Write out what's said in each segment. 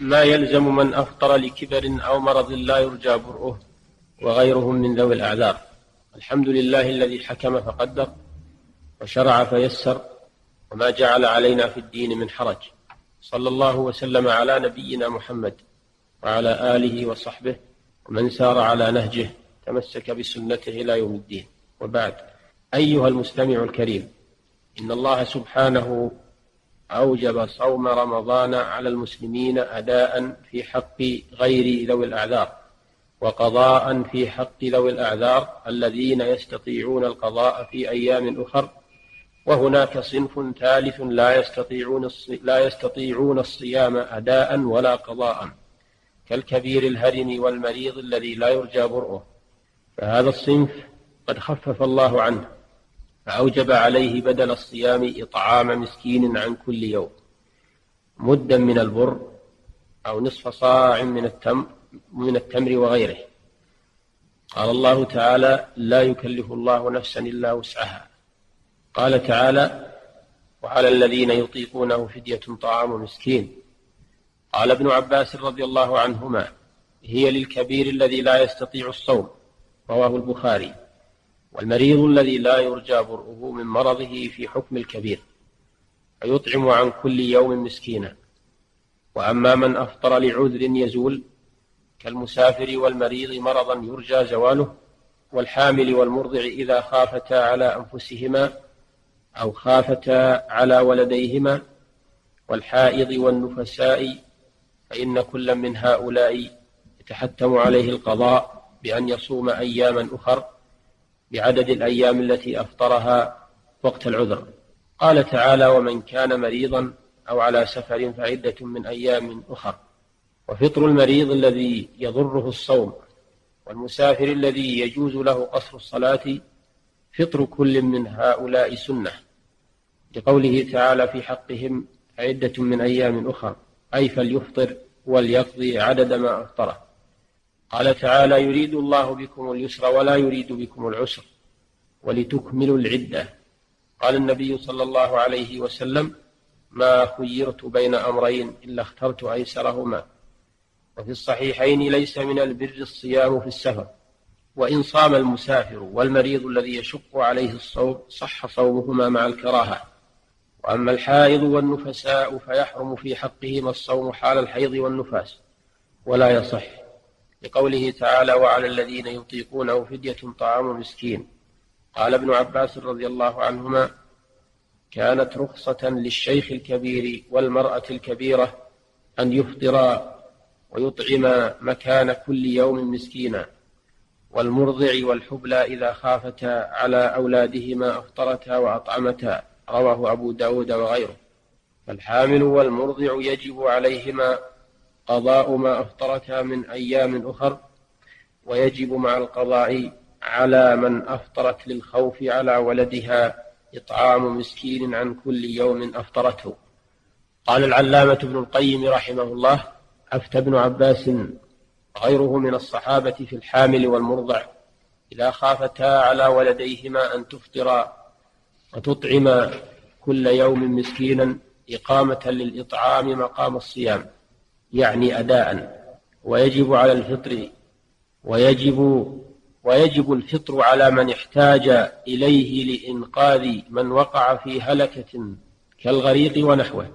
ما يلزم من أفطر لكبر أو مرض لا يرجى برؤه وغيرهم من ذوي الأعذار. الحمد لله الذي حكم فقدر وشرع فيسر وما جعل علينا في الدين من حرج. صلى الله وسلم على نبينا محمد وعلى آله وصحبه ومن سار على نهجه تمسك بسنته إلى يوم الدين. وبعد أيها المستمع الكريم إن الله سبحانه أوجب صوم رمضان على المسلمين أداء في حق غير ذوي الأعذار وقضاء في حق ذوي الأعذار الذين يستطيعون القضاء في أيام أخر. وهناك صنف ثالث لا يستطيعون لا يستطيعون الصيام أداء ولا قضاء كالكبير الهرم والمريض الذي لا يرجى برؤه. فهذا الصنف قد خفف الله عنه. فأوجب عليه بدل الصيام إطعام مسكين عن كل يوم مدا من البر أو نصف صاع من التمر من التمر وغيره. قال الله تعالى لا يكلف الله نفسا إلا وسعها. قال تعالى وعلى الذين يطيقونه فدية طعام مسكين. قال ابن عباس رضي الله عنهما هي للكبير الذي لا يستطيع الصوم. رواه البخاري. والمريض الذي لا يرجى برؤه من مرضه في حكم الكبير فيطعم عن كل يوم مسكينا. وأما من أفطر لعذر يزول كالمسافر والمريض مرضا يرجى زواله والحامل والمرضع إذا خافتا على أنفسهما أو خافتا على ولديهما والحائض والنفساء فإن كل من هؤلاء يتحتم عليه القضاء بأن يصوم أياما أخر. بعدد الأيام التي أفطرها وقت العذر. قال تعالى ومن كان مريضا أو على سفر فعدة من أيام أخر. وفطر المريض الذي يضره الصوم والمسافر الذي يجوز له قصر الصلاة فطر كل من هؤلاء سنة. لقوله تعالى في حقهم عدة من أيام أخر. أي فليفطر وليقضي عدد ما أفطره. قال تعالى يريد الله بكم اليسر ولا يريد بكم العسر ولتكملوا العدة. قال النبي صلى الله عليه وسلم ما خيرت بين أمرين إلا اخترت أيسرهما. وفي الصحيحين ليس من البر الصيام في السفر وإن صام المسافر والمريض الذي يشق عليه الصوم صح صومهما مع الكراهة. وأما الحائض والنفساء فيحرم في حقهما الصوم حال الحيض والنفاس ولا يصح. لقوله تعالى وعلى الذين يطيقونه فدية طعام مسكين قال ابن عباس رضي الله عنهما كانت رخصة للشيخ الكبير والمرأة الكبيرة أن يفطرا ويطعما مكان كل يوم مسكينا والمرضع والحبلى إذا خافتا على أولادهما أفطرتا وأطعمتا رواه أبو داود وغيره. فالحامل والمرضع يجب عليهما قضاء ما أفطرتا من أيام أخر ويجب مع القضاء على من أفطرت للخوف على ولدها إطعام مسكين عن كل يوم أفطرته. قال العلامة ابن القيم رحمه الله أفتى ابن عباس غيره من الصحابة في الحامل والمرضع إذا خافتا على ولديهما أن تفطرا وتطعما كل يوم مسكينا إقامة للإطعام مقام الصيام. يعني أداء ويجب على الفطر ويجب ويجب الفطر على من احتاج إليه لإنقاذ من وقع في هلكة كالغريق ونحوه.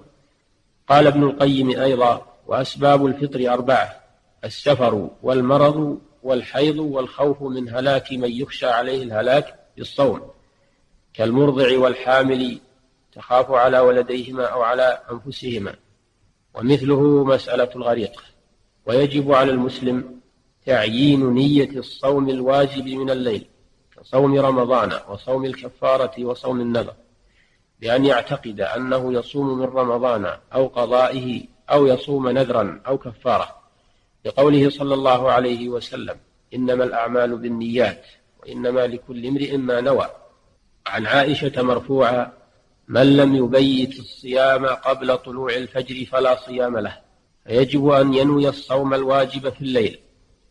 قال ابن القيم أيضا وأسباب الفطر أربعة السفر والمرض والحيض والخوف من هلاك من يخشى عليه الهلاك بالصوم كالمرضع والحامل تخاف على ولديهما أو على أنفسهما. ومثله مسألة الغريق. ويجب على المسلم تعيين نية الصوم الواجب من الليل كصوم رمضان وصوم الكفارة وصوم النذر بأن يعتقد أنه يصوم من رمضان أو قضائه أو يصوم نذرا أو كفارة. لقوله صلى الله عليه وسلم إنما الأعمال بالنيات وإنما لكل امرئ ما نوى. عن عائشة مرفوعة من لم يبيت الصيام قبل طلوع الفجر فلا صيام له فيجب أن ينوي الصوم الواجب في الليل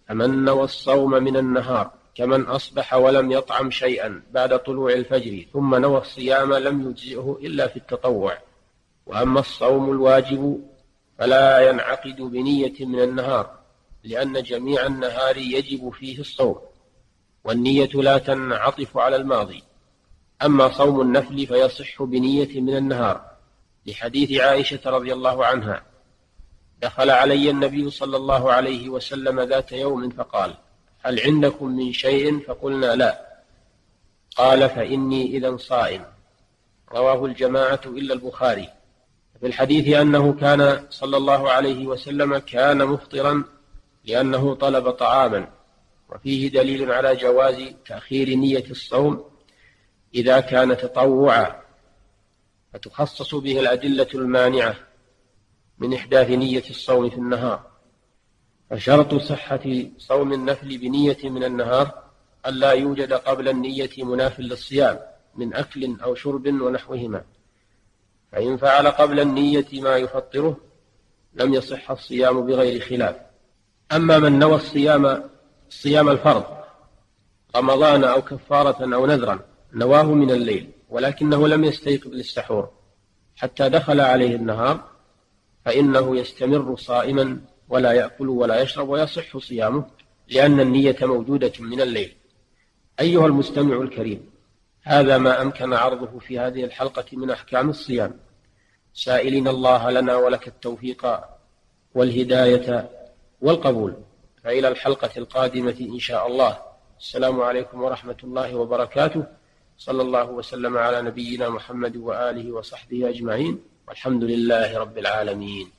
فمن نوى الصوم من النهار كمن أصبح ولم يطعم شيئا بعد طلوع الفجر ثم نوى الصيام لم يجزئه إلا في التطوع. وأما الصوم الواجب فلا ينعقد بنية من النهار لأن جميع النهار يجب فيه الصوم والنية لا تنعطف على الماضي. أما صوم النفل فيصح بنية من النهار لحديث عائشة رضي الله عنها. دخل علي النبي صلى الله عليه وسلم ذات يوم فقال هل عندكم من شيء؟ فقلنا لا. قال فإني إذا صائم. رواه الجماعة إلا البخاري. في الحديث أنه كان صلى الله عليه وسلم كان مفطرا لأنه طلب طعاما. وفيه دليل على جواز تأخير نية الصوم إذا كان تطوعا فتخصص به الأدلة المانعة من إحداث نية الصوم في النهار. فشرط صحة صوم النفل بنية من النهار ألا يوجد قبل النية مناف للصيام من أكل أو شرب ونحوهما. فإن فعل قبل النية ما يفطره لم يصح الصيام بغير خلاف. أما من نوى الصيام صيام الفرض رمضان أو كفارة أو نذرا نواه من الليل ولكنه لم يستيقظ للسحور حتى دخل عليه النهار فإنه يستمر صائما ولا يأكل ولا يشرب ويصح صيامه لأن النية موجودة من الليل. أيها المستمع الكريم هذا ما أمكن عرضه في هذه الحلقة من أحكام الصيام. سائلين الله لنا ولك التوفيق والهداية والقبول. فإلى الحلقة القادمة إن شاء الله. السلام عليكم ورحمة الله وبركاته. صلى الله وسلم على نبينا محمد وآله وصحبه أجمعين والحمد لله رب العالمين